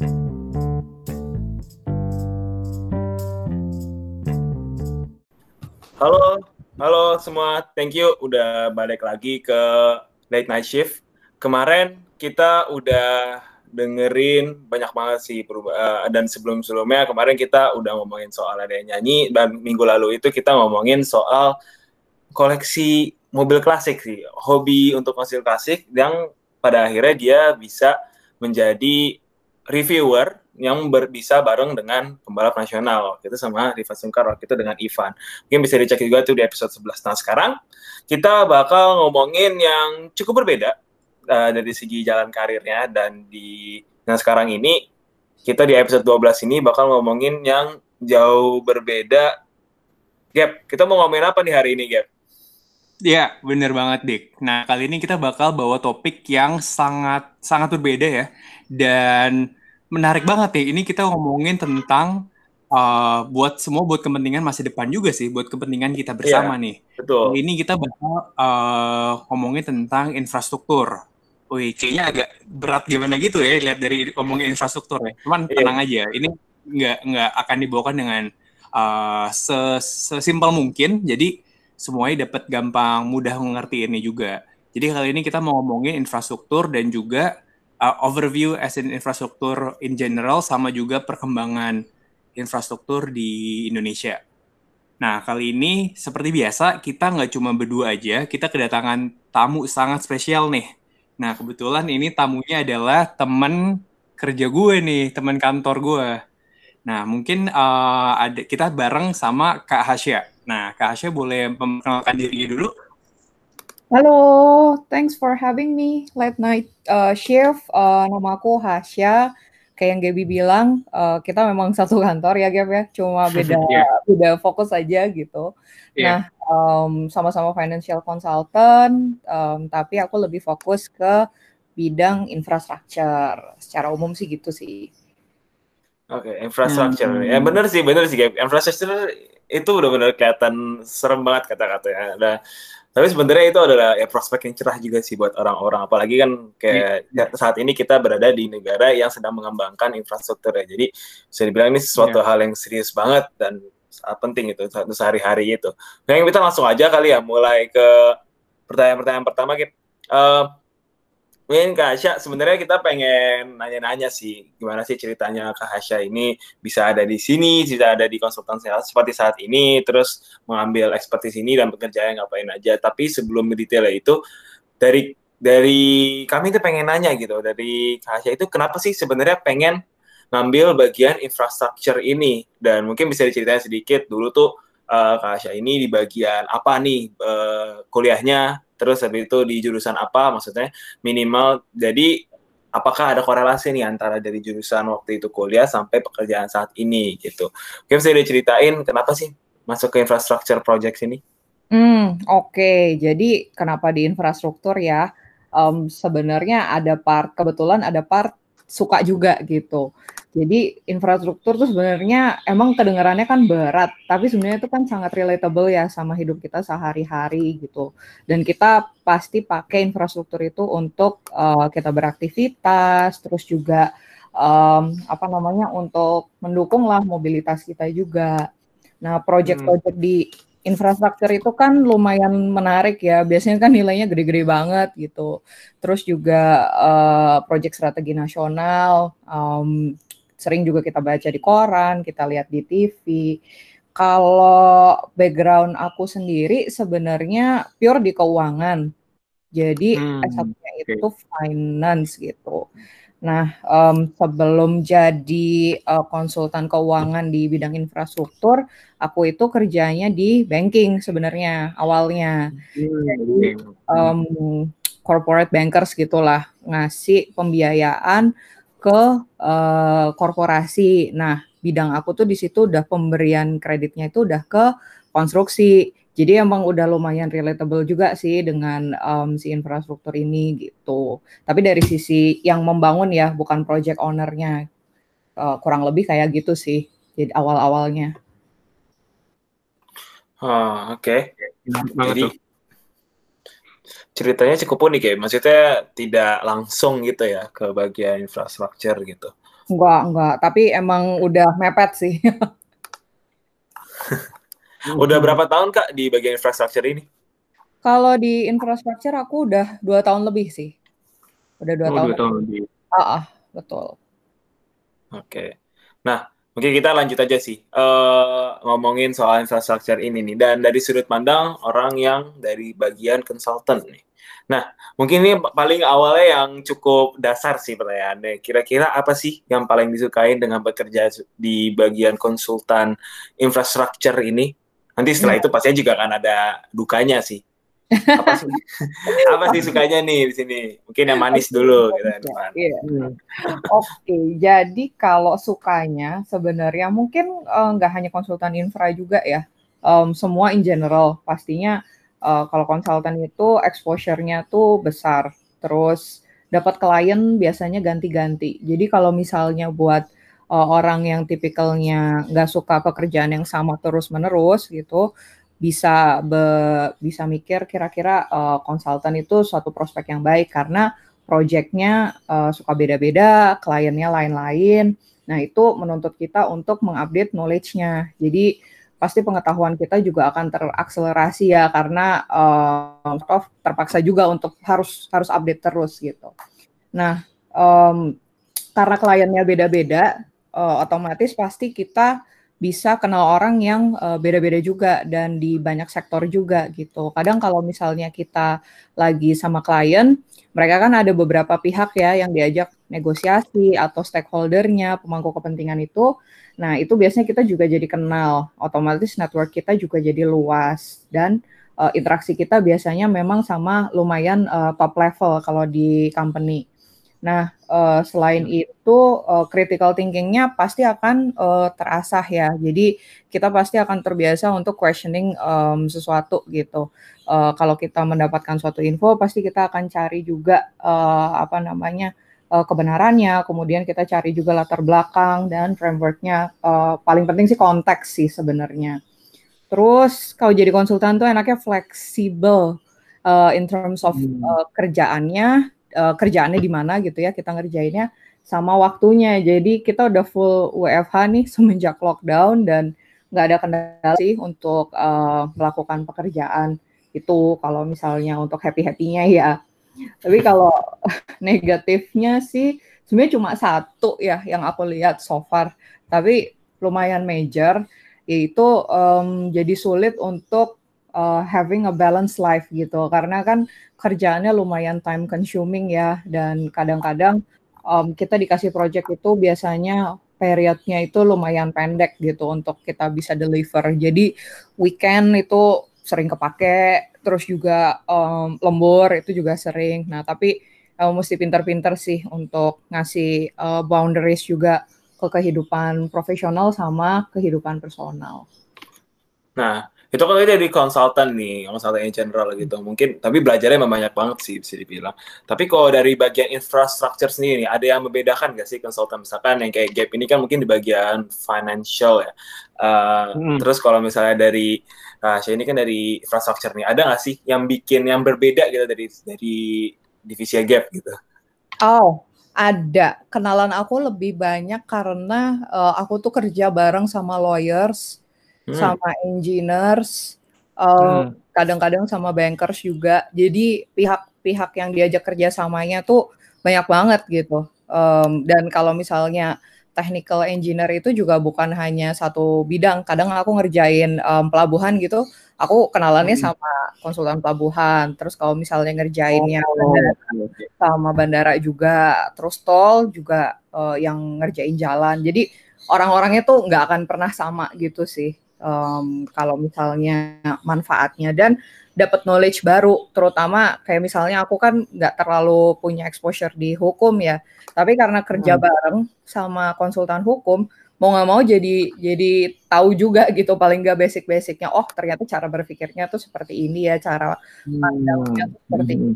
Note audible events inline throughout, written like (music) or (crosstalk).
Halo, halo semua. Thank you udah balik lagi ke Late Night Shift. Kemarin kita udah dengerin banyak banget sih uh, dan sebelum-sebelumnya kemarin kita udah ngomongin soal ada yang nyanyi dan minggu lalu itu kita ngomongin soal koleksi mobil klasik sih, hobi untuk mobil klasik yang pada akhirnya dia bisa menjadi reviewer yang ber, bisa bareng dengan pembalap nasional waktu itu sama Riva Sungkar waktu itu dengan Ivan. Mungkin bisa dicek juga tuh di episode 11. Nah sekarang kita bakal ngomongin yang cukup berbeda uh, dari segi jalan karirnya dan di nah sekarang ini kita di episode 12 ini bakal ngomongin yang jauh berbeda. Gap, kita mau ngomongin apa nih hari ini, Gap? Ya, bener banget, Dik. Nah, kali ini kita bakal bawa topik yang sangat sangat berbeda ya. Dan menarik banget ya. Ini kita ngomongin tentang uh, buat semua buat kepentingan masa depan juga sih, buat kepentingan kita bersama yeah, nih. Betul. Ini kita bakal uh, ngomongin tentang infrastruktur. Wih, kayaknya agak berat gimana gitu ya lihat dari ngomongin infrastruktur ya. Cuman yeah. tenang aja, ini nggak nggak akan dibawakan dengan uh, sesimpel mungkin. Jadi semuanya dapat gampang mudah mengerti ini juga. Jadi kali ini kita mau ngomongin infrastruktur dan juga uh, overview as in infrastruktur in general sama juga perkembangan infrastruktur di Indonesia. Nah, kali ini seperti biasa kita nggak cuma berdua aja, kita kedatangan tamu sangat spesial nih. Nah, kebetulan ini tamunya adalah teman kerja gue nih, teman kantor gue. Nah, mungkin uh, ada kita bareng sama Kak Hasya. Nah, Kak Hasya boleh memperkenalkan diri dulu? Halo, thanks for having me late night uh, shift. Uh, nama aku Hasya. Kayak yang Gaby bilang, uh, kita memang satu kantor ya, Gab ya. Cuma (laughs) beda yeah. beda fokus aja gitu. Yeah. Nah, um, sama-sama financial consultant, um, tapi aku lebih fokus ke bidang infrastruktur. Secara umum sih gitu sih. Oke, okay, infrastruktur. Hmm. Ya benar sih, benar sih, Gab. Infrastruktur itu udah benar kelihatan serem banget kata-katanya. Ada tapi sebenarnya itu adalah ya prospek yang cerah juga sih buat orang-orang apalagi kan kayak yeah. saat ini kita berada di negara yang sedang mengembangkan infrastruktur ya jadi bisa dibilang ini sesuatu yeah. hal yang serius banget dan sangat penting itu satu sehari-hari itu. Nah, yang kita langsung aja kali ya mulai ke pertanyaan-pertanyaan pertama kita uh, Mungkin Kak Asya, sebenarnya kita pengen nanya-nanya sih, gimana sih ceritanya Kak Asya ini bisa ada di sini, bisa ada di konsultan sales seperti saat ini, terus mengambil ekspertis ini dan bekerja yang ngapain aja. Tapi sebelum detail itu, dari dari kami itu pengen nanya gitu, dari Kak Asya itu kenapa sih sebenarnya pengen ngambil bagian infrastruktur ini? Dan mungkin bisa diceritain sedikit dulu tuh uh, Kak Asya ini di bagian apa nih uh, kuliahnya, terus habis itu di jurusan apa maksudnya minimal jadi apakah ada korelasi nih antara dari jurusan waktu itu kuliah sampai pekerjaan saat ini gitu. Mungkin bisa diceritain kenapa sih masuk ke infrastructure project ini? Hmm, oke. Okay. Jadi kenapa di infrastruktur ya? Um, sebenarnya ada part kebetulan ada part suka juga gitu. Jadi infrastruktur tuh sebenarnya emang kedengarannya kan berat, tapi sebenarnya itu kan sangat relatable ya sama hidup kita sehari-hari gitu. Dan kita pasti pakai infrastruktur itu untuk uh, kita beraktivitas, terus juga um, apa namanya untuk mendukung lah mobilitas kita juga. Nah, project-project hmm. di infrastruktur itu kan lumayan menarik ya. Biasanya kan nilainya gede-gede banget gitu. Terus juga uh, proyek strategi nasional, um, sering juga kita baca di koran, kita lihat di TV. Kalau background aku sendiri sebenarnya pure di keuangan. Jadi hmm, S1-nya itu finance gitu. Nah, um, sebelum jadi uh, konsultan keuangan di bidang infrastruktur, aku itu kerjanya di banking sebenarnya awalnya. Hmm. Jadi um, corporate bankers gitulah ngasih pembiayaan ke uh, korporasi. Nah, bidang aku tuh di situ udah pemberian kreditnya itu udah ke konstruksi. Jadi emang udah lumayan relatable juga sih dengan um, si infrastruktur ini gitu. Tapi dari sisi yang membangun ya, bukan project ownernya, uh, kurang lebih kayak gitu sih. Jadi awal-awalnya. Oh, oke. Okay. Jadi ceritanya cukup unik ya. Maksudnya tidak langsung gitu ya ke bagian infrastruktur gitu. Enggak, enggak. Tapi emang udah mepet sih. (laughs) udah berapa tahun kak di bagian infrastruktur ini? Kalau di infrastruktur aku udah dua tahun lebih sih. Udah dua oh, tahun. Dua tahun lebih. Ah, ah betul. Oke. Okay. Nah, mungkin kita lanjut aja sih uh, ngomongin soal infrastruktur ini nih. Dan dari sudut pandang orang yang dari bagian konsultan nih. Nah, mungkin ini paling awalnya yang cukup dasar sih pertanyaannya. Kira-kira apa sih yang paling disukai dengan bekerja di bagian konsultan infrastruktur ini? Nanti setelah hmm. itu pastinya juga akan ada dukanya sih apa sih (laughs) apa sih sukanya nih di sini mungkin yang manis dulu gitu kan iya. oke jadi kalau sukanya sebenarnya mungkin uh, nggak hanya konsultan infra juga ya um, semua in general pastinya uh, kalau konsultan itu exposure-nya tuh besar terus dapat klien biasanya ganti-ganti jadi kalau misalnya buat uh, orang yang tipikalnya nggak suka pekerjaan yang sama terus menerus gitu bisa be, bisa mikir kira-kira uh, konsultan itu suatu prospek yang baik karena proyeknya uh, suka beda-beda, kliennya lain-lain. Nah, itu menuntut kita untuk mengupdate knowledge-nya. Jadi pasti pengetahuan kita juga akan terakselerasi ya karena uh, terpaksa juga untuk harus harus update terus gitu. Nah, um, karena kliennya beda-beda, uh, otomatis pasti kita bisa kenal orang yang uh, beda-beda juga dan di banyak sektor juga gitu. Kadang kalau misalnya kita lagi sama klien, mereka kan ada beberapa pihak ya yang diajak negosiasi atau stakeholdernya, pemangku kepentingan itu. Nah, itu biasanya kita juga jadi kenal. Otomatis network kita juga jadi luas dan uh, interaksi kita biasanya memang sama lumayan uh, top level kalau di company. Nah, uh, selain hmm. itu uh, critical thinking-nya pasti akan uh, terasah ya. Jadi kita pasti akan terbiasa untuk questioning um, sesuatu gitu. Uh, kalau kita mendapatkan suatu info, pasti kita akan cari juga uh, apa namanya uh, kebenarannya. Kemudian kita cari juga latar belakang dan framework-nya. Uh, paling penting sih konteks sih sebenarnya. Terus kalau jadi konsultan tuh enaknya fleksibel uh, in terms of uh, kerjaannya uh, kerjaannya di mana gitu ya kita ngerjainnya sama waktunya. Jadi kita udah full WFH nih semenjak lockdown dan nggak ada kendala sih untuk uh, melakukan pekerjaan itu kalau misalnya untuk happy happynya ya. Tapi kalau (laughs) negatifnya sih sebenarnya cuma satu ya yang aku lihat so far. Tapi lumayan major yaitu um, jadi sulit untuk uh, having a balanced life gitu. Karena kan kerjaannya lumayan time consuming ya. Dan kadang-kadang um, kita dikasih project itu biasanya periodnya itu lumayan pendek gitu untuk kita bisa deliver. Jadi weekend itu sering kepake terus juga um, lembur itu juga sering. Nah tapi uh, mesti pinter-pinter sih untuk ngasih uh, boundaries juga ke kehidupan profesional sama kehidupan personal. Nah, itu kalau dari konsultan nih, konsultan in general gitu. Mungkin, tapi belajarnya memang banyak banget sih bisa dibilang. Tapi kalau dari bagian infrastruktur sendiri, ada yang membedakan gak sih konsultan? Misalkan yang kayak Gap ini kan mungkin di bagian financial ya. Uh, hmm. Terus kalau misalnya dari uh, saya ini kan dari infrastruktur nih, ada nggak sih yang bikin yang berbeda gitu dari dari divisi Gap gitu? Oh, ada. Kenalan aku lebih banyak karena uh, aku tuh kerja bareng sama lawyers hmm. sama engineers, uh, hmm. kadang-kadang sama bankers juga. Jadi pihak-pihak yang diajak kerjasamanya tuh banyak banget gitu. Um, dan kalau misalnya technical engineer itu juga bukan hanya satu bidang. Kadang aku ngerjain um, pelabuhan gitu, aku kenalannya hmm. sama konsultan pelabuhan. Terus kalau misalnya ngerjainnya oh, bandara, sama bandara juga, terus tol juga uh, yang ngerjain jalan. Jadi orang-orangnya tuh nggak akan pernah sama gitu sih um, kalau misalnya manfaatnya dan dapat knowledge baru terutama kayak misalnya aku kan nggak terlalu punya exposure di hukum ya tapi karena kerja hmm. bareng sama konsultan hukum mau nggak mau jadi jadi tahu juga gitu paling nggak basic-basicnya oh ternyata cara berpikirnya tuh seperti ini ya cara pandangnya hmm. seperti hmm. ini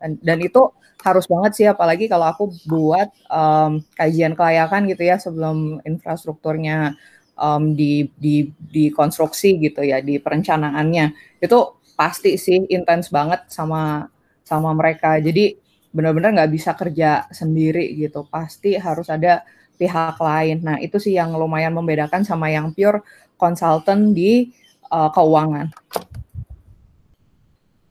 dan, dan itu harus banget sih apalagi kalau aku buat um, kajian kelayakan gitu ya sebelum infrastrukturnya um, di di di konstruksi gitu ya di perencanaannya itu pasti sih intens banget sama sama mereka jadi benar-benar nggak bisa kerja sendiri gitu pasti harus ada pihak lain. Nah, itu sih yang lumayan membedakan sama yang pure consultant di uh, keuangan.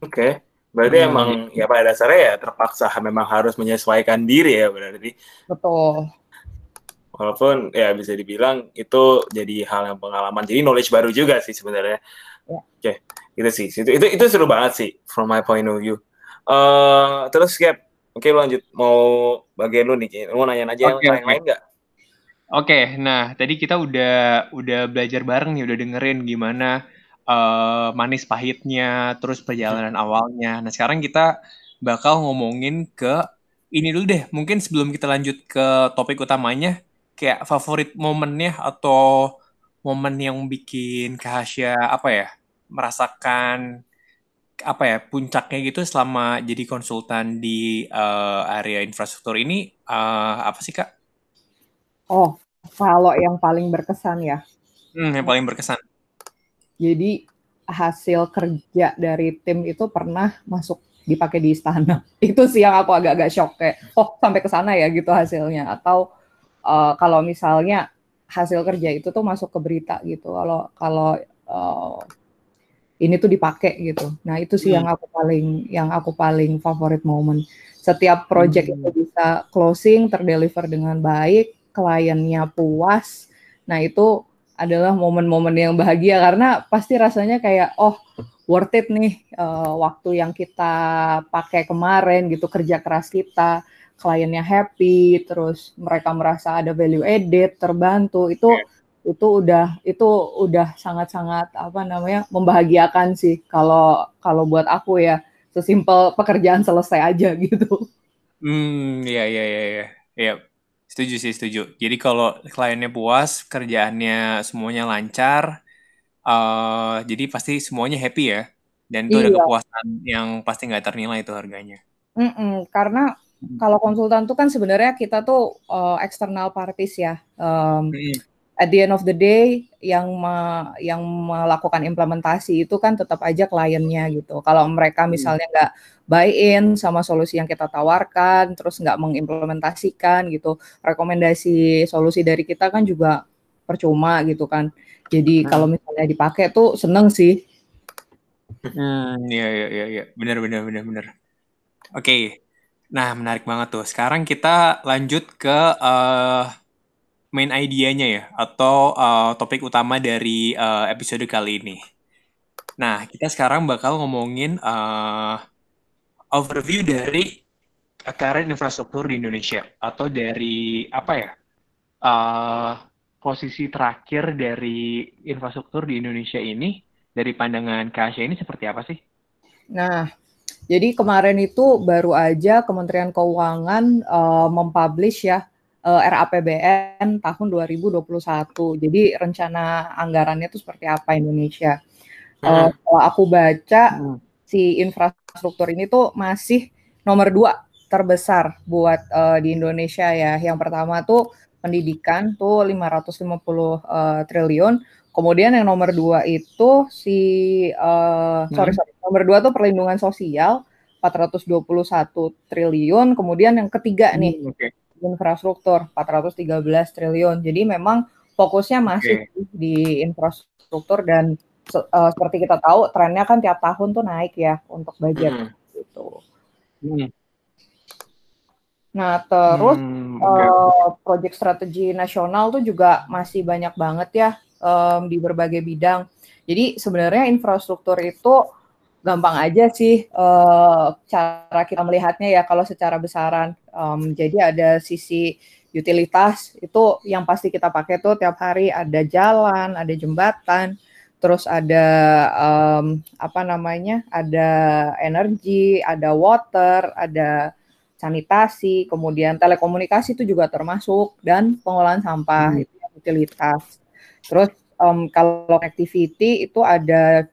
Oke, okay. berarti hmm. emang ya pada dasarnya ya terpaksa memang harus menyesuaikan diri ya berarti. Betul. Walaupun ya bisa dibilang itu jadi hal yang pengalaman, jadi knowledge baru juga sih sebenarnya. Ya. Oke, okay. itu sih, itu, itu itu seru banget sih from my point of view. Uh, terus kayak Oke, lu lanjut. Mau bagian lu nih, lu mau nanya aja okay, yang lain-lain nggak? Oke, okay, nah tadi kita udah udah belajar bareng nih, udah dengerin gimana uh, manis pahitnya, terus perjalanan awalnya. Nah sekarang kita bakal ngomongin ke ini dulu deh. Mungkin sebelum kita lanjut ke topik utamanya, kayak favorit momennya atau momen yang bikin Kahasya apa ya merasakan apa ya puncaknya gitu selama jadi konsultan di uh, area infrastruktur ini uh, apa sih kak? Oh, kalau yang paling berkesan ya? Hmm, yang paling berkesan. Jadi hasil kerja dari tim itu pernah masuk dipakai di istana. (laughs) Itu sih yang aku agak-agak shock kayak, oh sampai ke sana ya gitu hasilnya. Atau uh, kalau misalnya hasil kerja itu tuh masuk ke berita gitu. Kalau kalau uh, ini tuh dipakai gitu. Nah itu sih hmm. yang aku paling yang aku paling favorit momen. Setiap project hmm. itu bisa closing, terdeliver dengan baik, kliennya puas. Nah itu adalah momen-momen yang bahagia karena pasti rasanya kayak oh worth it nih uh, waktu yang kita pakai kemarin gitu kerja keras kita, kliennya happy, terus mereka merasa ada value added, terbantu itu yeah itu udah itu udah sangat-sangat apa namanya membahagiakan sih kalau kalau buat aku ya sesimpel pekerjaan selesai aja (laughs) gitu. Hmm, ya ya ya ya. Ya, setuju sih setuju. Jadi kalau kliennya puas, kerjaannya semuanya lancar, uh, jadi pasti semuanya happy ya. Dan itu iya. ada kepuasan yang pasti nggak ternilai itu harganya. Mm -mm, karena. Kalau konsultan tuh kan sebenarnya kita tuh uh, eksternal parties ya. Um, at the end of the day yang me, yang melakukan implementasi itu kan tetap aja kliennya gitu. Kalau mereka hmm. misalnya nggak buy in sama solusi yang kita tawarkan, terus nggak mengimplementasikan gitu, rekomendasi solusi dari kita kan juga percuma gitu kan. Jadi hmm. kalau misalnya dipakai tuh seneng sih. Hmm, iya iya iya, ya. benar benar benar benar. Oke, okay. Nah menarik banget tuh. Sekarang kita lanjut ke uh, main idenya ya atau uh, topik utama dari uh, episode kali ini. Nah, kita sekarang bakal ngomongin uh, overview dari current infrastruktur di Indonesia atau dari apa ya uh, posisi terakhir dari infrastruktur di Indonesia ini dari pandangan Kasya ini seperti apa sih? Nah, jadi kemarin itu baru aja Kementerian Keuangan uh, mempublish ya uh, eh, RAPBN tahun 2021. Jadi rencana anggarannya itu seperti apa Indonesia. Hmm. Uh, kalau aku baca hmm. si infrastruktur ini tuh masih nomor dua terbesar buat uh, di Indonesia ya. Yang pertama tuh pendidikan tuh 550 uh, triliun. Kemudian yang nomor dua itu si uh, sorry sorry nomor dua tuh perlindungan sosial 421 triliun. Kemudian yang ketiga nih hmm, okay infrastruktur 413 triliun. Jadi memang fokusnya masih okay. di infrastruktur dan uh, seperti kita tahu trennya kan tiap tahun tuh naik ya untuk budget hmm. gitu. Hmm. Nah, terus hmm, okay. uh, proyek strategi nasional tuh juga masih banyak banget ya um, di berbagai bidang. Jadi sebenarnya infrastruktur itu gampang aja sih uh, cara kita melihatnya ya kalau secara besaran. Um, jadi ada sisi utilitas itu yang pasti kita pakai tuh tiap hari ada jalan, ada jembatan, terus ada um, apa namanya, ada energi, ada water, ada sanitasi, kemudian telekomunikasi itu juga termasuk dan pengolahan sampah hmm. itu utilitas. Terus um, kalau activity itu ada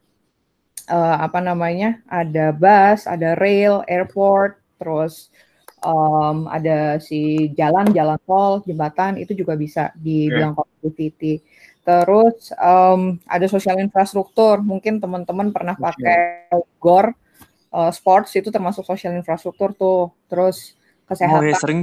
uh, apa namanya ada bus, ada rail, airport, terus um, ada si jalan, jalan tol, jembatan itu juga bisa dibilang okay. connectivity. Terus um, ada sosial infrastruktur, mungkin teman-teman pernah pakai GOR uh, sports itu termasuk sosial infrastruktur tuh. Terus kesehatan. Oh, ya, sering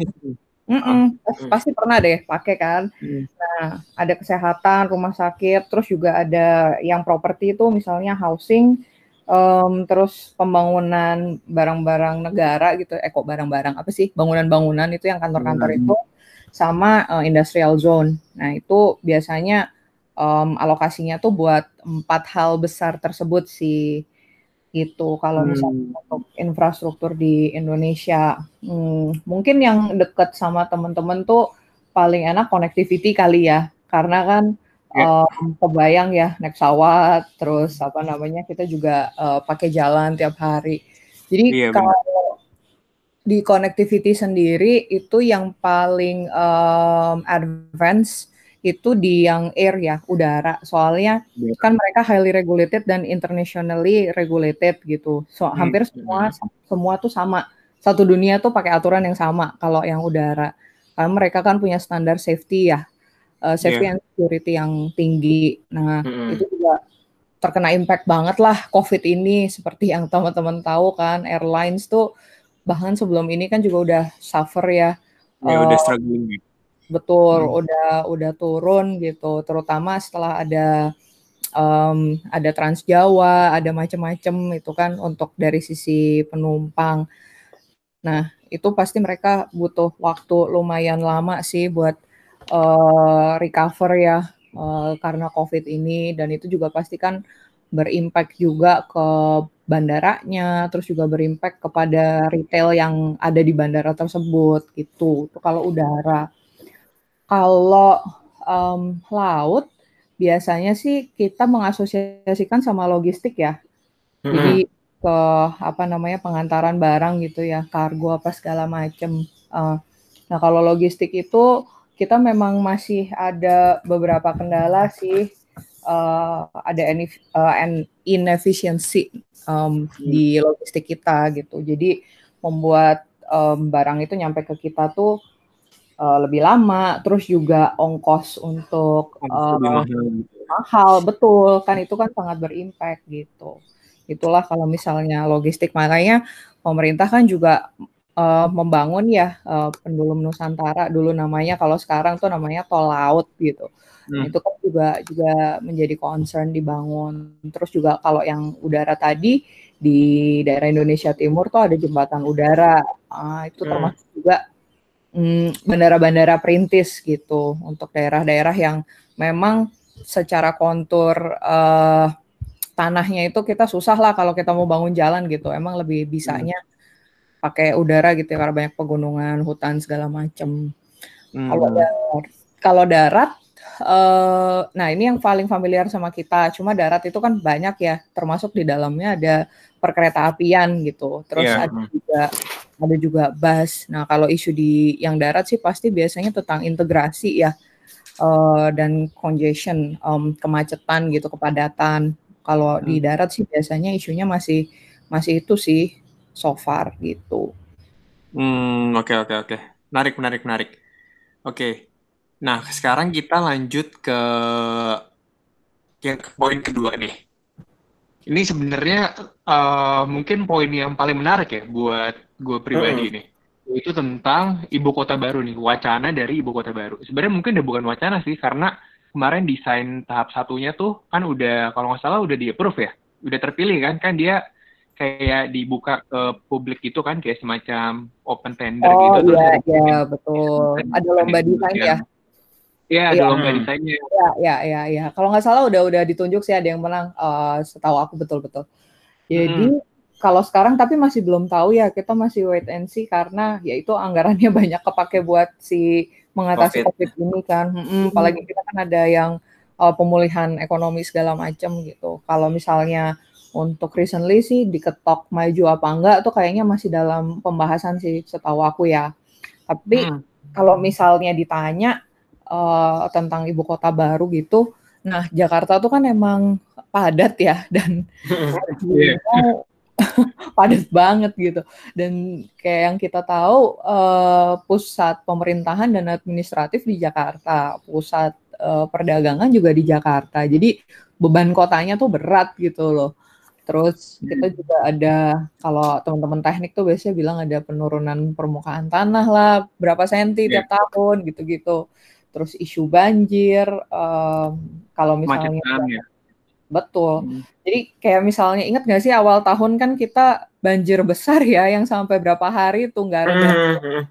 Mm -mm. Pasti pernah deh pakai kan. Mm. Nah, ada kesehatan, rumah sakit, terus juga ada yang properti itu misalnya housing, um, terus pembangunan barang-barang negara gitu, eh kok barang-barang apa sih? Bangunan-bangunan itu yang kantor-kantor mm. itu sama uh, industrial zone. Nah, itu biasanya um, alokasinya tuh buat empat hal besar tersebut sih gitu kalau hmm. misalnya untuk infrastruktur di Indonesia hmm, mungkin yang dekat sama teman-teman tuh paling enak connectivity kali ya karena kan yeah. um, kebayang ya naik pesawat terus apa namanya kita juga uh, pakai jalan tiap hari jadi yeah, kalau bener. di connectivity sendiri itu yang paling um, advance itu di yang air ya, udara. Soalnya yeah. kan mereka highly regulated dan internationally regulated gitu. So hmm. hampir semua semua tuh sama. Satu dunia tuh pakai aturan yang sama kalau yang udara. Karena mereka kan punya standar safety ya. Uh, safety yeah. and security yang tinggi. Nah, -hmm. itu juga terkena impact banget lah COVID ini seperti yang teman-teman tahu kan airlines tuh bahkan sebelum ini kan juga udah suffer ya. Ya uh, udah struggling betul hmm. udah udah turun gitu terutama setelah ada um, ada Trans Jawa ada macam-macam itu kan untuk dari sisi penumpang nah itu pasti mereka butuh waktu lumayan lama sih buat uh, recover ya uh, karena COVID ini dan itu juga pasti kan berimpact juga ke bandaranya, terus juga berimpact kepada retail yang ada di bandara tersebut gitu. Itu kalau udara. Kalau, um, laut biasanya sih kita mengasosiasikan sama logistik ya. hmm Jadi ke apa namanya, pengantaran barang gitu ya, kargo apa segala macam. Uh, nah kalau logistik itu kita memang masih ada beberapa kendala sih, uh, ada uh, inefficiency, um, di logistik kita gitu. Jadi membuat, um, barang itu nyampe ke kita tuh uh, lebih lama, terus juga ongkos untuk uh, mahal. mahal, betul kan itu kan sangat berimpact gitu. Itulah kalau misalnya logistik makanya pemerintah kan juga uh, membangun ya uh, pendulum Nusantara dulu namanya kalau sekarang tuh namanya tol laut gitu. Nah, hmm. itu kan juga juga menjadi concern dibangun. Terus juga kalau yang udara tadi di daerah Indonesia Timur tuh ada jembatan udara. Uh, itu hmm. termasuk juga Mm, bandara-bandara perintis gitu untuk daerah-daerah yang memang secara kontur uh, tanahnya itu kita susah lah kalau kita mau bangun jalan gitu. Emang lebih bisanya hmm. pakai udara gitu ya karena banyak pegunungan, hutan segala macam. Hmm. Kalau darat, kalau darat uh, nah ini yang paling familiar sama kita. Cuma darat itu kan banyak ya, termasuk di dalamnya ada perkereta apian gitu. Terus yeah. ada juga ada juga bus. Nah, kalau isu di yang darat sih pasti biasanya tentang integrasi ya uh, dan congestion, um, kemacetan gitu, kepadatan. Kalau hmm. di darat sih biasanya isunya masih masih itu sih so far gitu. Hmm, oke okay, oke okay, oke. Okay. Menarik menarik menarik. Oke. Okay. Nah, sekarang kita lanjut ke yang ke poin kedua nih. Ini sebenarnya uh, mungkin poin yang paling menarik ya buat gue pribadi uh. nih itu tentang ibu kota baru nih wacana dari ibu kota baru sebenarnya mungkin udah bukan wacana sih karena kemarin desain tahap satunya tuh kan udah kalau nggak salah udah di approve ya udah terpilih kan kan dia kayak dibuka ke publik itu kan kayak semacam open tender oh, gitu iya, iya betul ada lomba desain ya Iya, ada ya. lomba desainnya. Iya, iya, iya, ya. Kalau nggak salah udah udah ditunjuk sih ada yang menang. Uh, setahu aku betul-betul. Jadi hmm kalau sekarang tapi masih belum tahu ya kita masih wait and see karena ya itu anggarannya (laughs) banyak kepake buat si mengatasi COVID, COVID ini kan. Hmm, apalagi kita kan ada yang uh, pemulihan ekonomi segala macam gitu. Kalau misalnya untuk recently sih diketok maju apa enggak tuh kayaknya masih dalam pembahasan sih setahu aku ya. Tapi hmm. kalau misalnya ditanya uh, tentang ibu kota baru gitu, nah Jakarta tuh kan emang padat ya (laughs) dan (laughs) yeah. (laughs) padat banget gitu. Dan kayak yang kita tahu uh, pusat pemerintahan dan administratif di Jakarta, pusat uh, perdagangan juga di Jakarta. Jadi beban kotanya tuh berat gitu loh. Terus kita juga ada kalau teman-teman teknik tuh biasanya bilang ada penurunan permukaan tanah lah berapa senti Iya. tiap tahun gitu-gitu. Terus isu banjir um, kalau misalnya Kemacetan ya. Betul. Hmm. Jadi kayak misalnya ingat nggak sih awal tahun kan kita banjir besar ya yang sampai berapa hari tuh nggak ada Hmm, banjir hmm.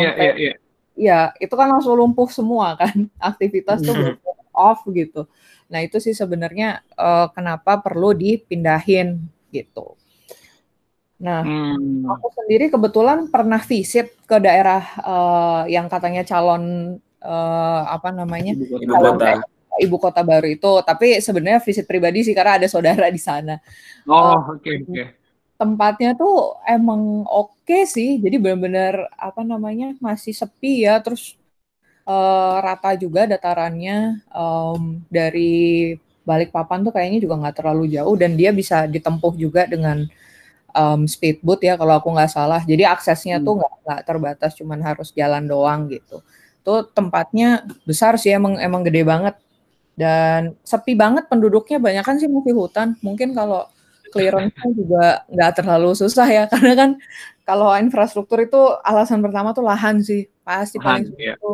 Iya, sampai iya, iya. Iya, itu kan langsung lumpuh semua kan, (laughs) aktivitas tuh Hmm. off gitu. Nah itu sih sebenarnya eh, kenapa perlu dipindahin gitu. Nah, Hmm. aku sendiri kebetulan pernah visit ke daerah eh, yang katanya calon eh, apa namanya Ibu kota. Calon ibu kota baru itu, tapi sebenarnya visit pribadi sih karena ada saudara di sana. Oh, oke, oke. tempatnya tuh emang oke sih. Jadi benar-benar apa namanya masih sepi ya. Terus eh, rata juga datarannya Em, dari Balikpapan tuh kayaknya juga nggak terlalu jauh dan dia bisa ditempuh juga dengan em, speedboat ya kalau aku nggak salah. Jadi aksesnya tuh nggak nggak terbatas, cuman harus jalan doang gitu. Tuh tempatnya besar sih emang emang gede banget dan sepi banget penduduknya banyak kan sih masih hutan. Mungkin kalau clearance juga nggak terlalu susah ya (laughs) karena kan kalau infrastruktur itu alasan pertama tuh lahan sih pasti paling Lahan, iya. itu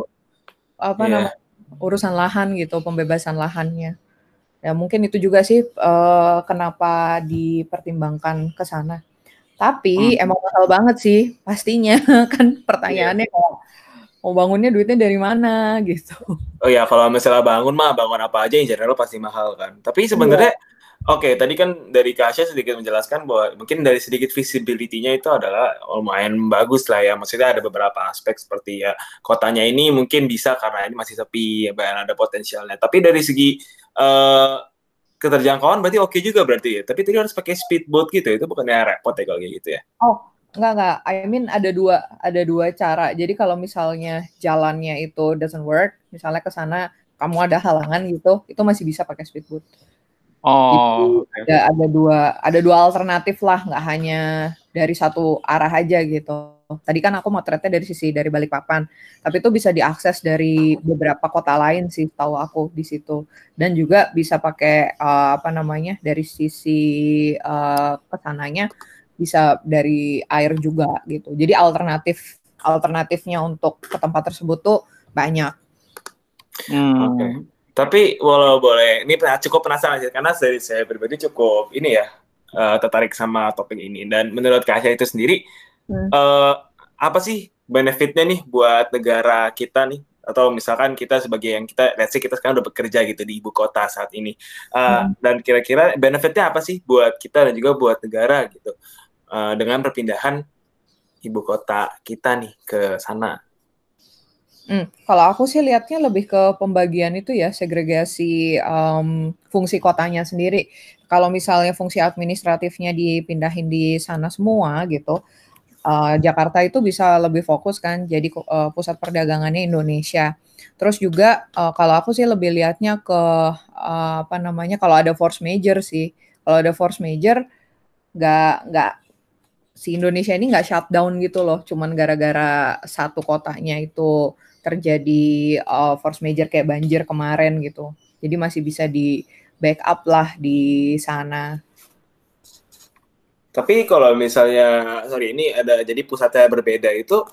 apa Iya. namanya urusan lahan gitu pembebasan lahannya ya mungkin itu juga sih eh, kenapa dipertimbangkan ke sana tapi Hmm. emang mahal banget sih pastinya (laughs) kan pertanyaannya kayak mau bangunnya duitnya dari mana gitu Oh ya, kalau misalnya bangun mah bangun apa aja yang general pasti mahal kan. Tapi sebenarnya oke, tadi kan dari Kasya sedikit menjelaskan bahwa mungkin dari sedikit visibility-nya itu adalah lumayan bagus lah ya. Maksudnya ada beberapa aspek seperti ya kotanya ini mungkin bisa karena ini masih sepi, ya ada potensialnya. Tapi dari segi eh, keterjangkauan berarti oke juga berarti ya. Tapi tadi harus pakai speedboat gitu, itu bukannya repot ya kalau kayak gitu ya? Oh, enggak enggak. I mean ada dua ada dua cara. Jadi kalau misalnya jalannya itu doesn't work, misalnya ke sana kamu ada halangan gitu, itu masih bisa pakai speedboat. Oh. Ada ada dua ada dua alternatif lah, nggak hanya dari satu arah aja gitu. Tadi kan aku motretnya dari sisi dari Balikpapan, tapi itu bisa diakses dari beberapa kota lain sih, tahu aku di situ. Dan juga bisa pakai eh, apa namanya dari sisi eh, ke sananya bisa dari air juga gitu. Jadi alternatif alternatifnya untuk ke tempat tersebut tuh banyak. Hmm. Oke. Tapi walau boleh, ini cukup penasaran sih, karena dari saya pribadi cukup ini ya eh, tertarik sama topik ini. Dan menurut Kak Asya itu sendiri, Hmm. eh, apa sih benefitnya nih buat negara kita nih? Atau misalkan kita sebagai yang kita, let's say kita sekarang udah bekerja gitu di ibu kota saat ini. Eh, Hmm. Dan kira-kira benefitnya apa sih buat kita dan juga buat negara gitu? Eh, dengan perpindahan ibu kota kita nih ke sana. Hmm, kalau aku sih lihatnya lebih ke pembagian itu ya, segregasi em, fungsi kotanya sendiri. Kalau misalnya fungsi administratifnya dipindahin di sana semua gitu, eh, Jakarta itu bisa lebih fokus kan, jadi eh, pusat perdagangannya Indonesia. Terus juga eh, kalau aku sih lebih lihatnya ke eh, apa namanya, kalau ada force major sih, kalau ada force major nggak nggak si Indonesia ini nggak shutdown gitu loh, cuman gara-gara satu kotanya itu terjadi uh, force major kayak banjir kemarin gitu. Jadi masih bisa di backup lah di sana. Tapi kalau misalnya, sorry ini ada jadi pusatnya berbeda itu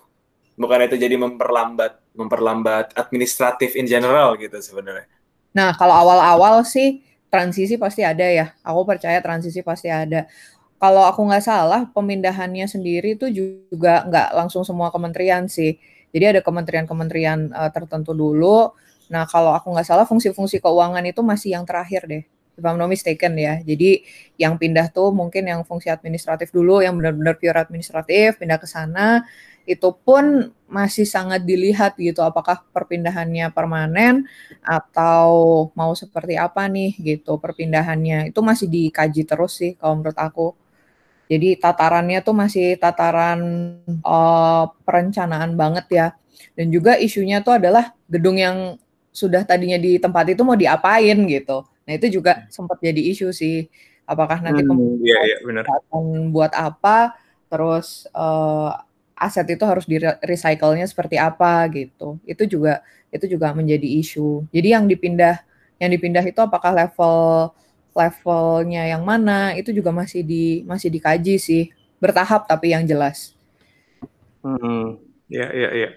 bukan itu jadi memperlambat memperlambat administratif in general gitu sebenarnya. Nah, kalau awal-awal sih transisi pasti ada ya. Aku percaya transisi pasti ada. Kalau aku nggak salah, pemindahannya sendiri itu juga nggak langsung semua kementerian sih. Jadi ada kementerian-kementerian uh, tertentu dulu. Nah, kalau aku nggak salah, fungsi-fungsi keuangan itu masih yang terakhir deh. If I'm not mistaken ya. Jadi yang pindah tuh mungkin yang fungsi administratif dulu, yang benar-benar pure administratif, pindah ke sana. Itu pun masih sangat dilihat gitu, apakah perpindahannya permanen atau mau seperti apa nih gitu perpindahannya. Itu masih dikaji terus sih kalau menurut aku. Jadi tatarannya tuh masih tataran uh, perencanaan banget ya. Dan juga isunya tuh adalah gedung yang sudah tadinya di tempat itu mau diapain gitu. Nah itu juga sempat jadi isu sih. Apakah nanti Hmm, iya, iya, benar. akan buat apa, terus uh, aset itu harus di recycle-nya seperti apa gitu. Itu juga itu juga menjadi isu. Jadi yang dipindah yang dipindah itu apakah level levelnya yang mana itu juga masih di masih dikaji sih bertahap tapi yang jelas. Hmm, ya ya ya,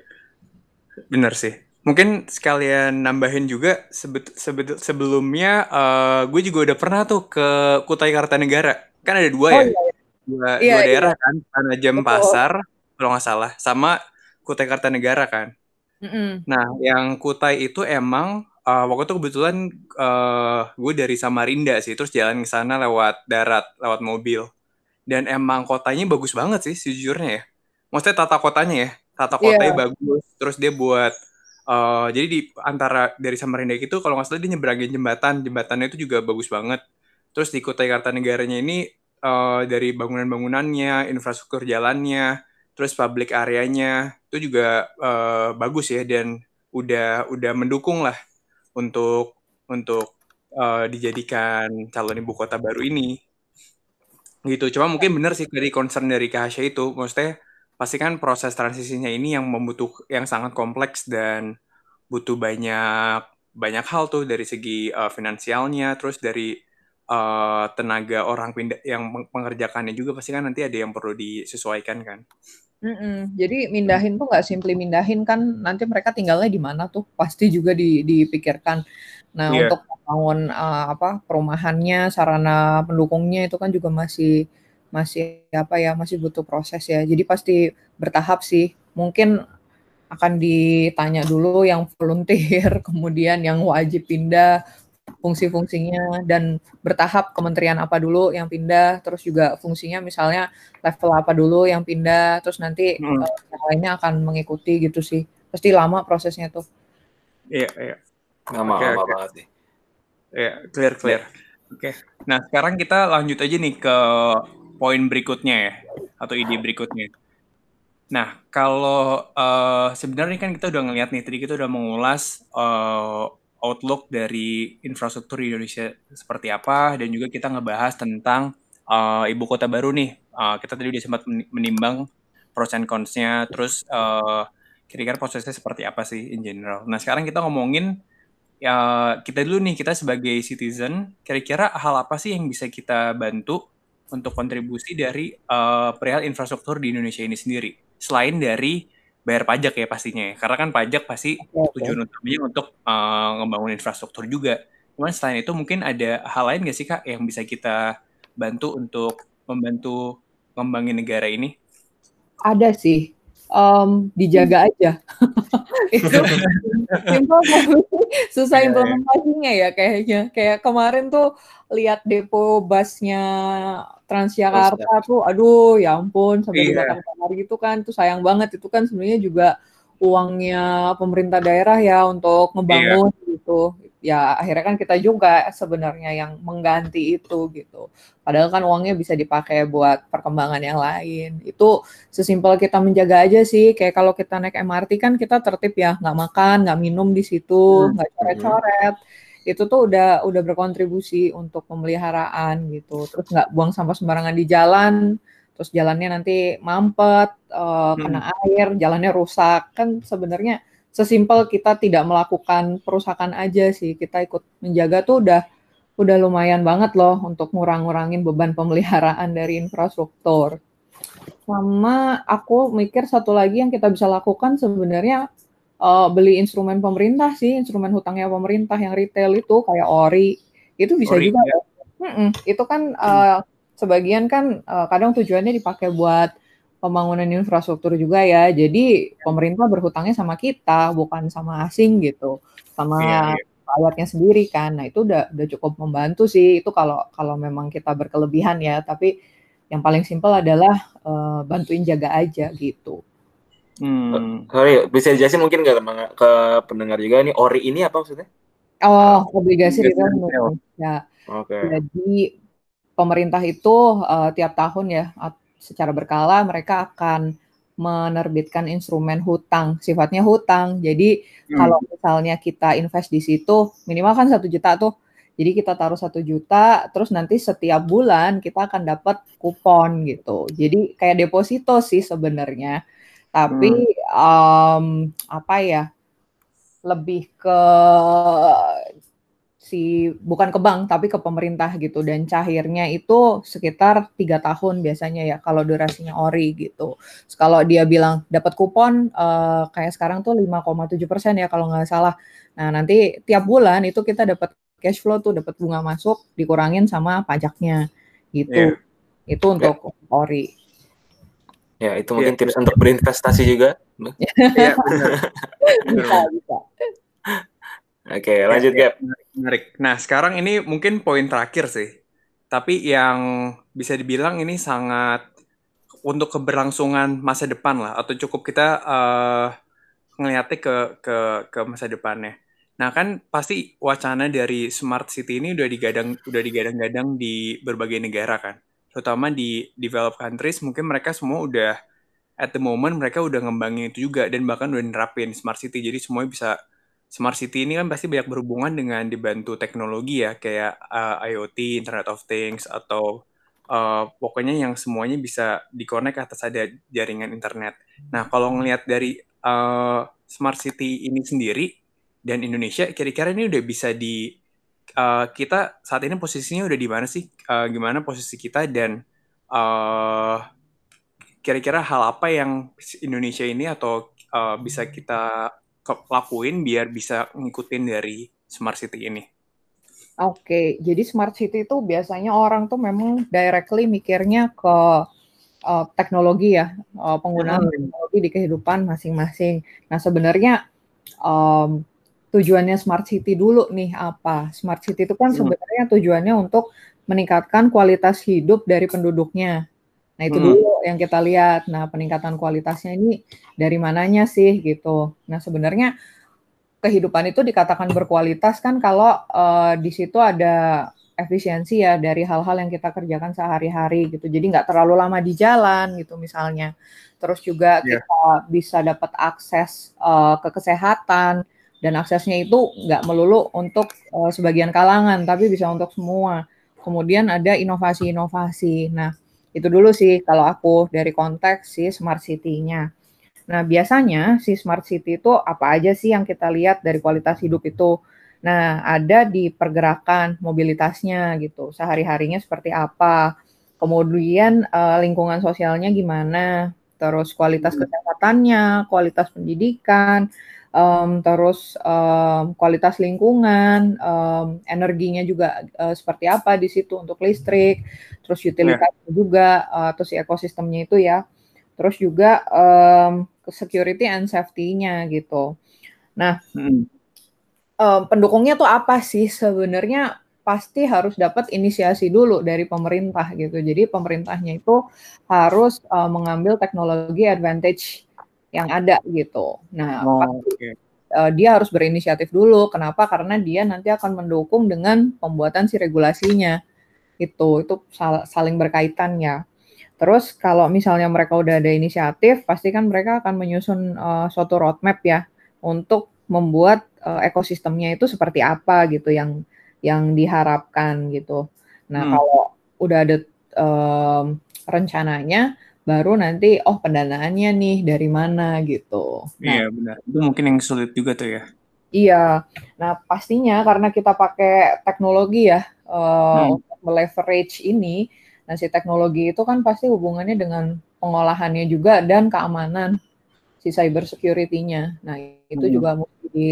benar sih. Mungkin sekalian nambahin juga sebet, sebet, sebelumnya uh, gue juga udah pernah tuh ke Kutai Kartanegara. Kan ada dua oh, ya, iya. iya. dua, iya, dua iya. daerah kan, Tanajam Pasar kalau nggak salah, sama Kutai Kartanegara kan. Mm -hmm. Nah, yang Kutai itu emang uh, waktu itu kebetulan uh, gue dari Samarinda sih, terus jalan ke sana lewat darat, lewat mobil. Dan emang kotanya bagus banget sih sejujurnya ya. Maksudnya tata kotanya ya, tata kotanya yeah. bagus. Terus dia buat uh, jadi di antara dari Samarinda itu kalau nggak salah dia nyebrangin jembatan, jembatannya itu juga bagus banget. Terus di Kutai Kartanegaranya ini uh, dari bangunan-bangunannya, infrastruktur jalannya, terus public areanya itu juga uh, bagus ya dan udah udah mendukung lah untuk untuk uh, dijadikan calon ibu kota baru ini. Gitu. Cuma mungkin benar sih dari concern dari Kahasya itu. Maksudnya pasti kan proses transisinya ini yang membutuh yang sangat kompleks dan butuh banyak banyak hal tuh dari segi uh, finansialnya terus dari uh, tenaga orang pindah yang mengerjakannya juga pasti kan nanti ada yang perlu disesuaikan kan Mm-mm. Jadi mindahin tuh nggak simply mindahin kan nanti mereka tinggalnya di mana tuh pasti juga di, dipikirkan. Nah yeah. untuk membangun uh, apa perumahannya, sarana pendukungnya itu kan juga masih masih apa ya masih butuh proses ya. Jadi pasti bertahap sih. Mungkin akan ditanya dulu yang volunteer, (laughs) kemudian yang wajib pindah, fungsi-fungsinya dan bertahap kementerian apa dulu yang pindah, terus juga fungsinya misalnya level apa dulu yang pindah, terus nanti hmm. uh, yang lainnya akan mengikuti gitu sih. Pasti lama prosesnya tuh. Iya, iya. Lama, okay, lama okay. banget nih. Iya, clear, clear. Oke. Okay. Nah, sekarang kita lanjut aja nih ke poin berikutnya ya, atau ide berikutnya. Nah, kalau uh, sebenarnya kan kita udah ngeliat nih, tadi kita udah mengulas uh, outlook dari infrastruktur Indonesia seperti apa dan juga kita ngebahas tentang uh, ibu kota baru nih. Uh, kita tadi udah sempat menimbang pros and cons-nya, terus uh, kira-kira prosesnya seperti apa sih in general. Nah sekarang kita ngomongin ya kita dulu nih kita sebagai citizen, kira-kira hal apa sih yang bisa kita bantu untuk kontribusi dari uh, perihal infrastruktur di Indonesia ini sendiri, selain dari bayar pajak ya pastinya ya. Karena kan pajak pasti okay, tujuan utamanya untuk uh, ngebangun infrastruktur juga. Cuman selain itu mungkin ada hal lain nggak sih Kak yang bisa kita bantu untuk membantu ngembangin negara ini? Ada sih um, dijaga aja. (laughs) itu simpel susah yeah, implementasinya ya kayaknya. Kayak kemarin tuh lihat depo busnya Transjakarta tuh, aduh ya ampun sampai yeah. dibakar kamar gitu kan, tuh sayang banget itu kan sebenarnya juga uangnya pemerintah daerah ya untuk membangun yeah. gitu ya akhirnya kan kita juga sebenarnya yang mengganti itu gitu. Padahal kan uangnya bisa dipakai buat perkembangan yang lain. Itu sesimpel kita menjaga aja sih. Kayak kalau kita naik MRT kan kita tertib ya, nggak makan, nggak minum di situ, hmm. nggak hmm. coret-coret. Itu tuh udah udah berkontribusi untuk pemeliharaan gitu. Terus nggak buang sampah sembarangan di jalan. Terus jalannya nanti mampet, uh, kena hmm. air, jalannya rusak. Kan sebenarnya sesimpel kita tidak melakukan perusakan aja sih. Kita ikut menjaga tuh udah udah lumayan banget loh untuk ngurang-ngurangin beban pemeliharaan dari infrastruktur. Sama aku mikir satu lagi yang kita bisa lakukan sebenarnya uh, beli instrumen pemerintah sih instrumen hutangnya pemerintah yang retail itu kayak ori. Itu bisa ori, juga ya. Hmm, itu kan uh, sebagian kan uh, kadang tujuannya dipakai buat pembangunan infrastruktur juga ya. Jadi pemerintah berhutangnya sama kita, bukan sama asing gitu, sama yeah, yeah. rakyatnya sendiri kan. Nah itu udah udah cukup membantu sih. Itu kalau kalau memang kita berkelebihan ya. Tapi yang paling simpel adalah uh, bantuin jaga aja gitu. Hmm. Sorry, bisa dijelasin mungkin nggak ke pendengar juga nih ori ini apa maksudnya? Oh, obligasi return. Ya. Oke. Okay. Jadi pemerintah itu uh, tiap tahun ya secara berkala mereka akan menerbitkan instrumen hutang, sifatnya hutang. Jadi hmm. kalau misalnya kita invest di situ, minimal kan satu juta tuh. Jadi kita taruh satu juta, terus nanti setiap bulan kita akan dapat kupon gitu. Jadi kayak deposito sih sebenarnya. Tapi hmm. um, apa ya? Lebih ke si bukan ke bank tapi ke pemerintah gitu dan cairnya itu sekitar tiga tahun biasanya ya kalau durasinya ori gitu. Kalau dia bilang dapat kupon uh, kayak sekarang tuh 5,7 persen ya kalau nggak salah. Nah nanti tiap bulan itu kita dapat cash flow tuh dapat bunga masuk dikurangin sama pajaknya gitu. Yeah. Itu untuk yeah. ori. Ya itu mungkin yeah. tips untuk berinvestasi juga. (laughs) Iya bisa bisa. Oke, lanjut Gap. Menarik. Nah, sekarang ini mungkin poin terakhir sih. Tapi yang bisa dibilang ini sangat untuk keberlangsungan masa depan lah atau cukup kita uh, ngelihatnya ke ke ke masa depannya. Nah, kan pasti wacana dari smart city ini udah digadang udah digadang-gadang di berbagai negara kan. Terutama di developed countries mungkin mereka semua udah at the moment mereka udah ngembangin itu juga dan bahkan udah nerapin smart city. Jadi semuanya bisa smart city ini kan pasti banyak berhubungan dengan dibantu teknologi ya kayak uh, eh, IoT, Internet of Things atau uh, pokoknya yang semuanya bisa dikonek atas ada jaringan internet. Nah kalau ngelihat dari uh, smart city ini sendiri dan Indonesia, kira-kira ini udah bisa di uh, kita saat ini posisinya udah di mana sih? Uh, gimana posisi kita dan uh, kira-kira hal apa yang Indonesia ini atau uh, bisa kita lakuin biar bisa ngikutin dari smart city ini? Oke, jadi smart city itu biasanya orang tuh memang directly mikirnya ke uh, teknologi ya, uh, penggunaan hmm. teknologi di kehidupan masing-masing. Nah sebenarnya um, tujuannya smart city dulu nih apa? Smart city itu kan hmm. sebenarnya tujuannya untuk meningkatkan kualitas hidup dari penduduknya. Nah, itu hmm. dulu yang kita lihat. Nah, peningkatan kualitasnya ini dari mananya sih gitu. Nah, sebenarnya kehidupan itu dikatakan berkualitas kan kalau uh, di situ ada efisiensi ya dari hal-hal yang kita kerjakan sehari-hari gitu. Jadi nggak terlalu lama di jalan gitu misalnya. Terus juga yeah. kita bisa dapat akses uh, ke kesehatan dan aksesnya itu nggak melulu untuk uh, sebagian kalangan tapi bisa untuk semua. Kemudian ada inovasi-inovasi. Nah, itu dulu sih kalau aku dari konteks si smart city-nya. Nah, biasanya si smart city itu apa aja sih yang kita lihat dari kualitas hidup itu? Nah, ada di pergerakan mobilitasnya gitu. Sehari-harinya seperti apa? Kemudian uh, lingkungan sosialnya gimana? Terus kualitas hmm. kesehatannya, kualitas pendidikan, um, terus um, kualitas lingkungan, um, energinya juga uh, seperti apa di situ untuk listrik, terus utilitas yeah. juga, uh, terus ekosistemnya itu ya, terus juga um, security and safety-nya gitu. Nah, hmm. um, pendukungnya tuh apa sih sebenarnya? Pasti harus dapat inisiasi dulu dari pemerintah gitu. Jadi pemerintahnya itu harus uh, mengambil teknologi advantage yang ada gitu. Nah, oh, okay. uh, dia harus berinisiatif dulu. Kenapa? Karena dia nanti akan mendukung dengan pembuatan si regulasinya. Itu itu sal saling berkaitan ya. Terus kalau misalnya mereka udah ada inisiatif, pasti kan mereka akan menyusun uh, suatu roadmap ya untuk membuat uh, ekosistemnya itu seperti apa gitu yang yang diharapkan gitu. Nah, hmm. kalau udah ada um, rencananya, baru nanti oh pendanaannya nih dari mana gitu. Nah, iya benar. Itu mungkin yang sulit juga tuh ya. Iya. Nah pastinya karena kita pakai teknologi ya uh, hmm. untuk meleverage ini. Nah si teknologi itu kan pasti hubungannya dengan pengolahannya juga dan keamanan si cyber security-nya. Nah itu hmm. juga mesti di,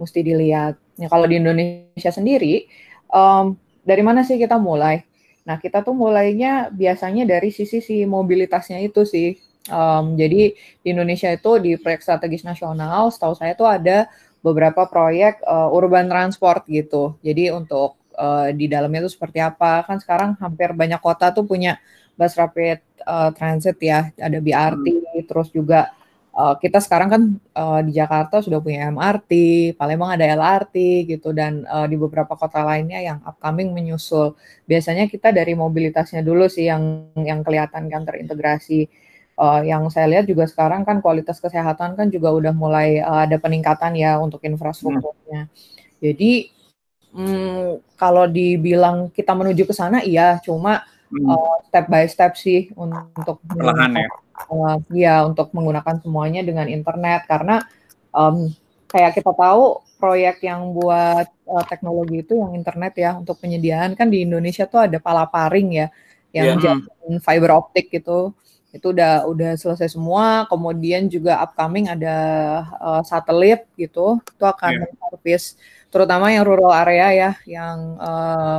mesti dilihat. Nah kalau di Indonesia sendiri um, dari mana sih kita mulai? Nah, kita tuh mulainya biasanya dari sisi si mobilitasnya itu sih. Um, jadi di Indonesia itu di proyek strategis nasional, setahu saya tuh ada beberapa proyek uh, urban transport gitu. Jadi untuk uh, di dalamnya itu seperti apa? Kan sekarang hampir banyak kota tuh punya bus rapid uh, transit ya, ada BRT, hmm. terus juga uh, kita sekarang kan uh, di Jakarta sudah punya MRT, Palembang ada LRT gitu dan uh, di beberapa kota lainnya yang upcoming menyusul. Biasanya kita dari mobilitasnya dulu sih yang yang kelihatan kan terintegrasi. Uh, yang saya lihat juga sekarang kan kualitas kesehatan kan juga udah mulai uh, ada peningkatan ya untuk infrastrukturnya. Hmm. Jadi hmm, kalau dibilang kita menuju ke sana iya, cuma hmm. uh, step by step sih untuk perlahan ya uh, ya untuk menggunakan semuanya dengan internet. Karena um, kayak kita tahu proyek yang buat uh, teknologi itu yang internet ya untuk penyediaan. Kan di Indonesia tuh ada palaparing ya yang yeah. fiber optik gitu. Itu udah udah selesai semua. Kemudian juga upcoming ada uh, satelit gitu. Itu akan yeah. service terutama yang rural area ya yang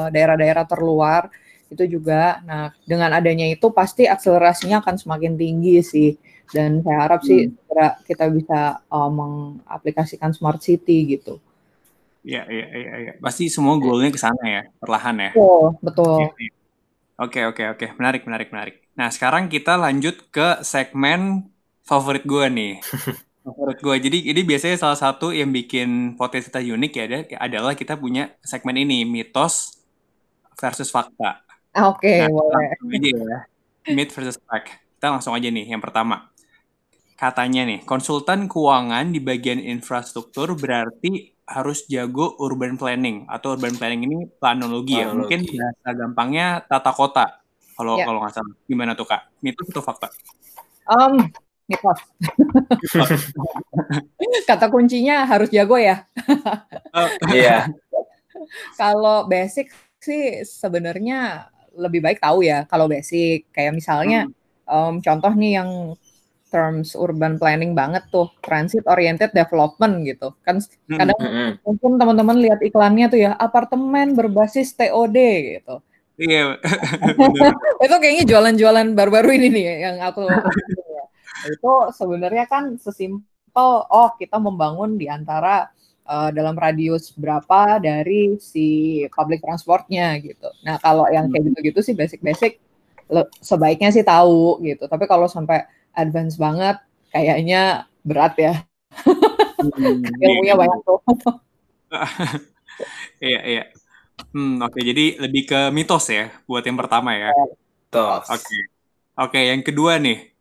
daerah-daerah uh, terluar itu juga nah dengan adanya itu pasti akselerasinya akan semakin tinggi sih dan saya harap sih hmm. segera kita bisa uh, mengaplikasikan smart city gitu. Iya, iya, iya, ya. pasti semua goalnya ke sana ya, perlahan ya. Betul, betul. Ya, ya. Oke, oke, oke, menarik, menarik, menarik. Nah, sekarang kita lanjut ke segmen favorit gue nih. (laughs) favorit gue. Jadi, ini biasanya salah satu yang bikin podcast kita unik ya, adalah kita punya segmen ini, mitos versus fakta. Oke, okay, nah, boleh. Aja ya. Myth versus fact. Kita langsung aja nih, yang pertama katanya nih, konsultan keuangan di bagian infrastruktur berarti harus jago urban planning atau urban planning ini planologi, ya. Mungkin bahasa gampangnya tata kota. Kalau ya. kalau nggak salah. Gimana tuh Kak? Mitos atau fakta? Um, mitos. (laughs) Kata kuncinya harus jago ya. Oh, iya. (laughs) kalau basic sih sebenarnya lebih baik tahu ya kalau basic kayak misalnya hmm. um, contoh nih yang terms urban planning banget tuh transit oriented development gitu kan kadang mm-hmm. mungkin teman-teman lihat iklannya tuh ya apartemen berbasis TOD gitu iya (laughs) itu kayaknya jualan-jualan baru-baru ini nih yang aku (laughs) itu sebenarnya kan sesimpel oh kita membangun di antara uh, dalam radius berapa dari si public transportnya gitu nah kalau yang kayak hmm. gitu-gitu sih basic-basic sebaiknya sih tahu gitu tapi kalau sampai advance banget, kayaknya berat ya. Hmm, (laughs) Ilmunya iya. banyak tuh. (laughs) iya, iya. Hmm, oke. Okay. Jadi lebih ke mitos ya buat yang pertama ya. Mitos. Oke. Okay. Oke, okay, yang kedua nih.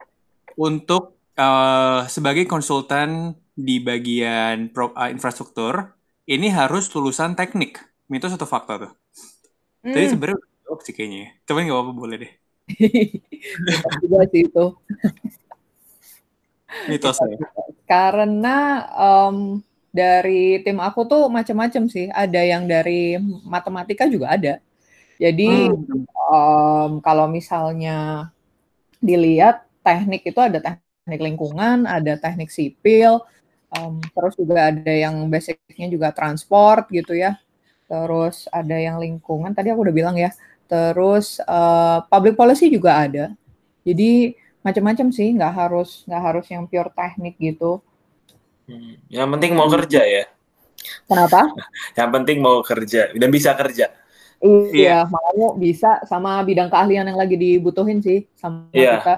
Untuk uh, sebagai konsultan di bagian pro, uh, infrastruktur, ini harus lulusan teknik. Mitos atau fakta tuh? Hmm. Tadi sebenarnya jawab sih kayaknya. Coba nggak apa-apa boleh deh. juga sih itu. Mitos ya. Karena um, dari tim aku tuh macam-macam sih. Ada yang dari matematika juga ada. Jadi hmm. um, kalau misalnya dilihat teknik itu ada teknik lingkungan, ada teknik sipil, um, terus juga ada yang basicnya juga transport gitu ya. Terus ada yang lingkungan, tadi aku udah bilang ya. Terus uh, public policy juga ada. Jadi macam-macam sih, nggak harus nggak harus yang pure teknik gitu. Hmm. Yang penting mau kerja ya. Kenapa? (laughs) yang penting mau kerja dan bisa kerja. Iya, iya, makanya bisa sama bidang keahlian yang lagi dibutuhin sih sama iya. kita.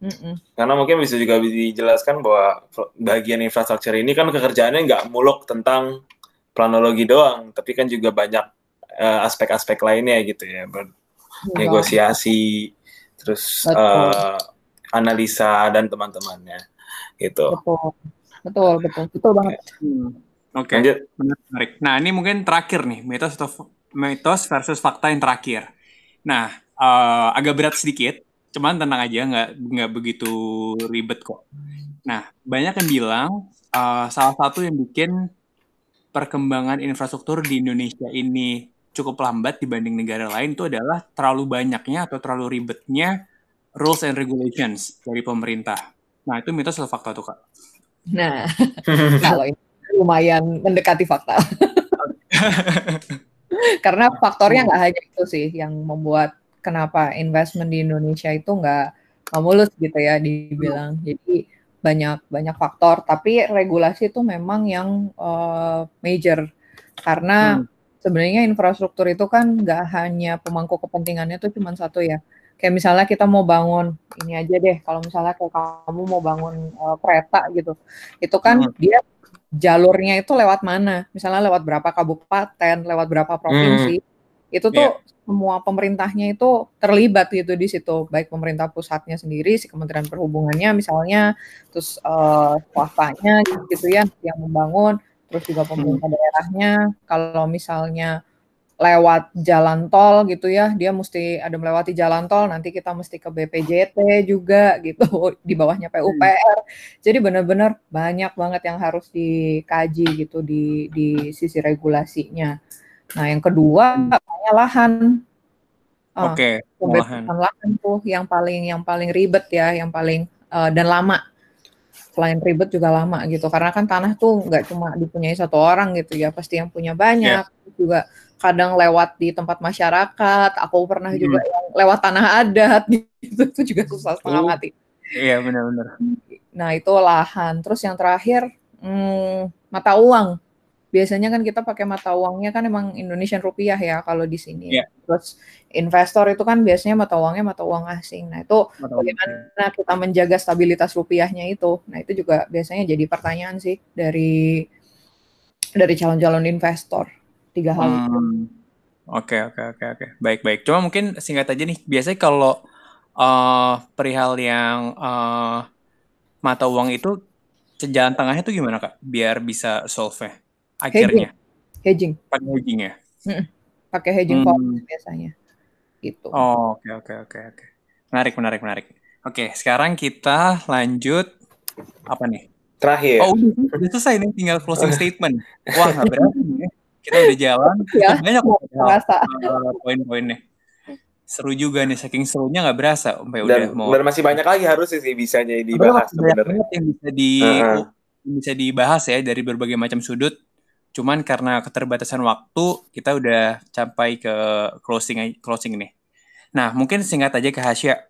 Mm-mm. Karena mungkin bisa juga dijelaskan bahwa bagian infrastruktur ini kan pekerjaannya nggak muluk tentang planologi doang, tapi kan juga banyak uh, aspek-aspek lainnya gitu ya, iya. negosiasi, terus uh, analisa dan teman-temannya gitu. Betul, betul, betul, betul banget. Hmm. Oke, okay. menarik. Nah ini mungkin terakhir nih mitos atau mitos versus fakta yang terakhir. Nah uh, agak berat sedikit, cuman tenang aja, nggak nggak begitu ribet kok. Nah banyak yang bilang uh, salah satu yang bikin perkembangan infrastruktur di Indonesia ini cukup lambat dibanding negara lain itu adalah terlalu banyaknya atau terlalu ribetnya rules and regulations dari pemerintah. Nah, itu mitos atau fakta tuh, Kak? Nah, (laughs) kalau ini lumayan mendekati fakta. (laughs) Karena faktornya nggak hanya itu sih yang membuat kenapa investment di Indonesia itu nggak mulus gitu ya dibilang. Jadi banyak banyak faktor, tapi regulasi itu memang yang uh, major karena hmm. sebenarnya infrastruktur itu kan nggak hanya pemangku kepentingannya itu cuma satu ya, kayak misalnya kita mau bangun ini aja deh kalau misalnya kayak kamu mau bangun uh, kereta gitu itu kan hmm. dia jalurnya itu lewat mana misalnya lewat berapa kabupaten lewat berapa provinsi hmm. Itu tuh yeah. semua pemerintahnya itu terlibat gitu di situ baik pemerintah pusatnya sendiri si Kementerian Perhubungannya misalnya terus uh, swastanya gitu ya yang membangun terus juga pemerintah hmm. daerahnya kalau misalnya lewat jalan tol gitu ya, dia mesti ada melewati jalan tol, nanti kita mesti ke BPJT juga gitu, (laughs) di bawahnya PUPR. Jadi benar-benar banyak banget yang harus dikaji gitu di di sisi regulasinya. Nah, yang kedua, hmm. lahan. Uh, Oke, okay, lahan. lahan tuh yang paling yang paling ribet ya, yang paling uh, dan lama. Selain ribet juga lama gitu, karena kan tanah tuh nggak cuma dipunyai satu orang gitu ya, pasti yang punya banyak yeah. juga kadang lewat di tempat masyarakat, aku pernah hmm. juga yang lewat tanah adat (laughs) gitu, itu juga susah setengah mati. Iya benar-benar. Nah itu lahan. Terus yang terakhir hmm, mata uang. Biasanya kan kita pakai mata uangnya kan emang Indonesian rupiah ya kalau di sini. Yeah. Terus investor itu kan biasanya mata uangnya mata uang asing. Nah itu mata bagaimana kita menjaga stabilitas rupiahnya itu. Nah itu juga biasanya jadi pertanyaan sih dari dari calon-calon investor tiga hal hmm. Oke oke oke oke baik baik. Cuma mungkin singkat aja nih. Biasanya kalau uh, perihal yang uh, mata uang itu jalan tengahnya itu gimana kak? Biar bisa solve akhirnya. Hedging. Pakai hedging ya. Mm Pakai hedging hmm. biasanya. Gitu. Oh oke oke oke oke. Menarik menarik menarik. Oke sekarang kita lanjut apa nih? Terakhir. Oh udah, udah selesai nih tinggal closing statement. Wah nggak berani nih kita udah jalan ya, banyak berasa uh, poin-poinnya seru juga nih saking serunya nggak berasa sampai udah mau dan masih banyak lagi harus sih bisa jadi dibahas sebenarnya yang bisa di uh -huh. bisa dibahas ya dari berbagai macam sudut cuman karena keterbatasan waktu kita udah sampai ke closing closing nih. Nah mungkin singkat aja ke Hasya.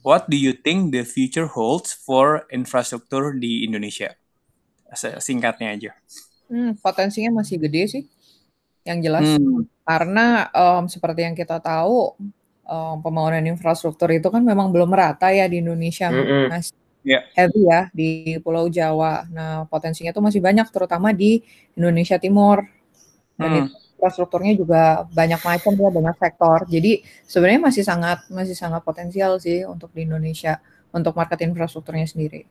What do you think the future holds for infrastruktur di Indonesia? Singkatnya aja. Hmm, potensinya masih gede sih yang jelas. Hmm. karena um, seperti yang kita tahu um, pembangunan infrastruktur itu kan memang belum merata ya di Indonesia mm -hmm. masih yeah. heavy ya di Pulau Jawa. Nah potensinya tuh masih banyak terutama di Indonesia Timur dan hmm. infrastrukturnya juga banyak macam ya banyak sektor. Jadi sebenarnya masih sangat masih sangat potensial sih untuk di Indonesia untuk market infrastrukturnya sendiri.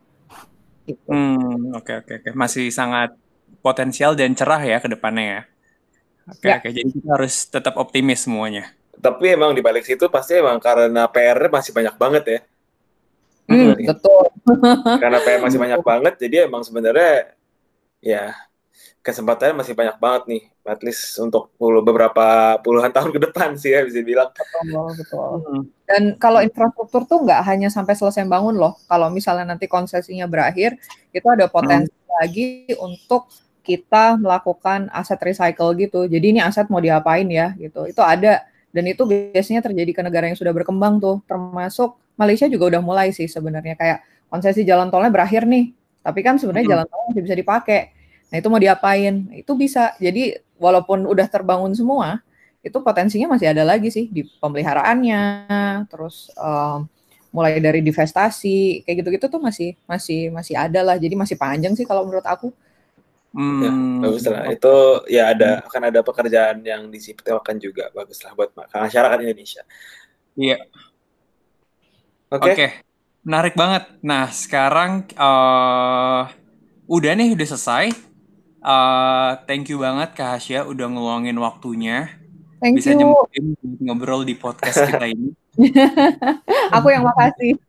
Gitu. Hmm oke okay, oke okay, oke okay. masih sangat potensial dan cerah ya ke depannya ya. Oke, okay, ya. okay. jadi kita harus tetap optimis semuanya. Tapi emang di balik situ pasti emang karena PR masih banyak banget ya. Hmm, betul. karena PR masih (laughs) banyak banget, jadi emang sebenarnya ya kesempatannya masih banyak banget nih, at least untuk puluh, beberapa puluhan (laughs) tahun ke depan sih ya bisa bilang. Betul, betul. Hmm. Dan kalau infrastruktur tuh nggak hanya sampai selesai bangun loh. Kalau misalnya nanti konsesinya berakhir, itu ada potensi hmm. lagi untuk kita melakukan aset recycle gitu. Jadi ini aset mau diapain ya gitu. Itu ada dan itu biasanya terjadi ke negara yang sudah berkembang tuh. Termasuk Malaysia juga udah mulai sih sebenarnya kayak konsesi jalan tolnya berakhir nih. Tapi kan sebenarnya hmm. jalan tol masih bisa dipakai. Nah, itu mau diapain? Itu bisa. Jadi walaupun udah terbangun semua, itu potensinya masih ada lagi sih di pemeliharaannya, terus um, mulai dari divestasi kayak gitu-gitu tuh masih masih masih ada lah. Jadi masih panjang sih kalau menurut aku. Hmm. Ya, bagus lah. Itu ya ada hmm. akan ada pekerjaan yang disiptewakan juga bagus lah buat masyarakat Indonesia. Iya. Oke. Okay. Okay. Menarik banget. Nah, sekarang uh, udah nih udah selesai. Uh, thank you banget Kak Hasya udah ngeluangin waktunya. Thank Bisa nyempetin ngobrol di podcast kita ini. (laughs) (laughs) Aku yang makasih. (laughs)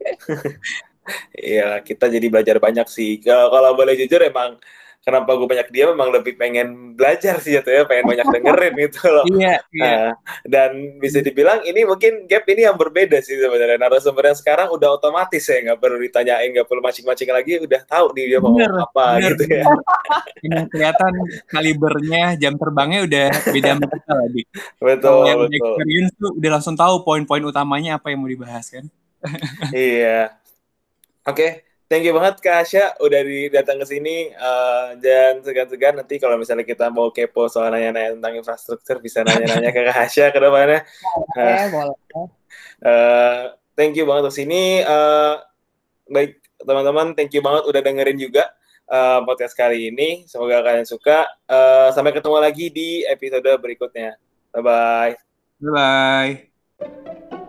Iya, kita jadi belajar banyak sih. Kalau boleh jujur emang kenapa gue banyak dia memang lebih pengen belajar sih ya pengen banyak dengerin itu loh. Iya, iya. Nah, dan bisa dibilang ini mungkin gap ini yang berbeda sih sebenarnya. Narasumber yang sekarang udah otomatis ya nggak perlu ditanyain nggak perlu macing-macing lagi udah tahu nih dia mau bener, apa bener. gitu ya. (laughs) Ini kelihatan kalibernya jam terbangnya udah beda sama kita lagi betul yang betul. experience tuh udah langsung tahu poin-poin utamanya apa yang mau dibahas kan? Iya. Oke okay thank you banget Kak Asya udah di, datang ke sini uh, dan segan-segan nanti kalau misalnya kita mau kepo soal nanya-nanya tentang infrastruktur bisa nanya-nanya ke Kak Asya ke depannya. Uh, boleh. Uh, thank you banget ke sini. Uh, baik teman-teman, thank you banget udah dengerin juga uh, podcast kali ini. Semoga kalian suka. Uh, sampai ketemu lagi di episode berikutnya. Bye bye. Bye bye.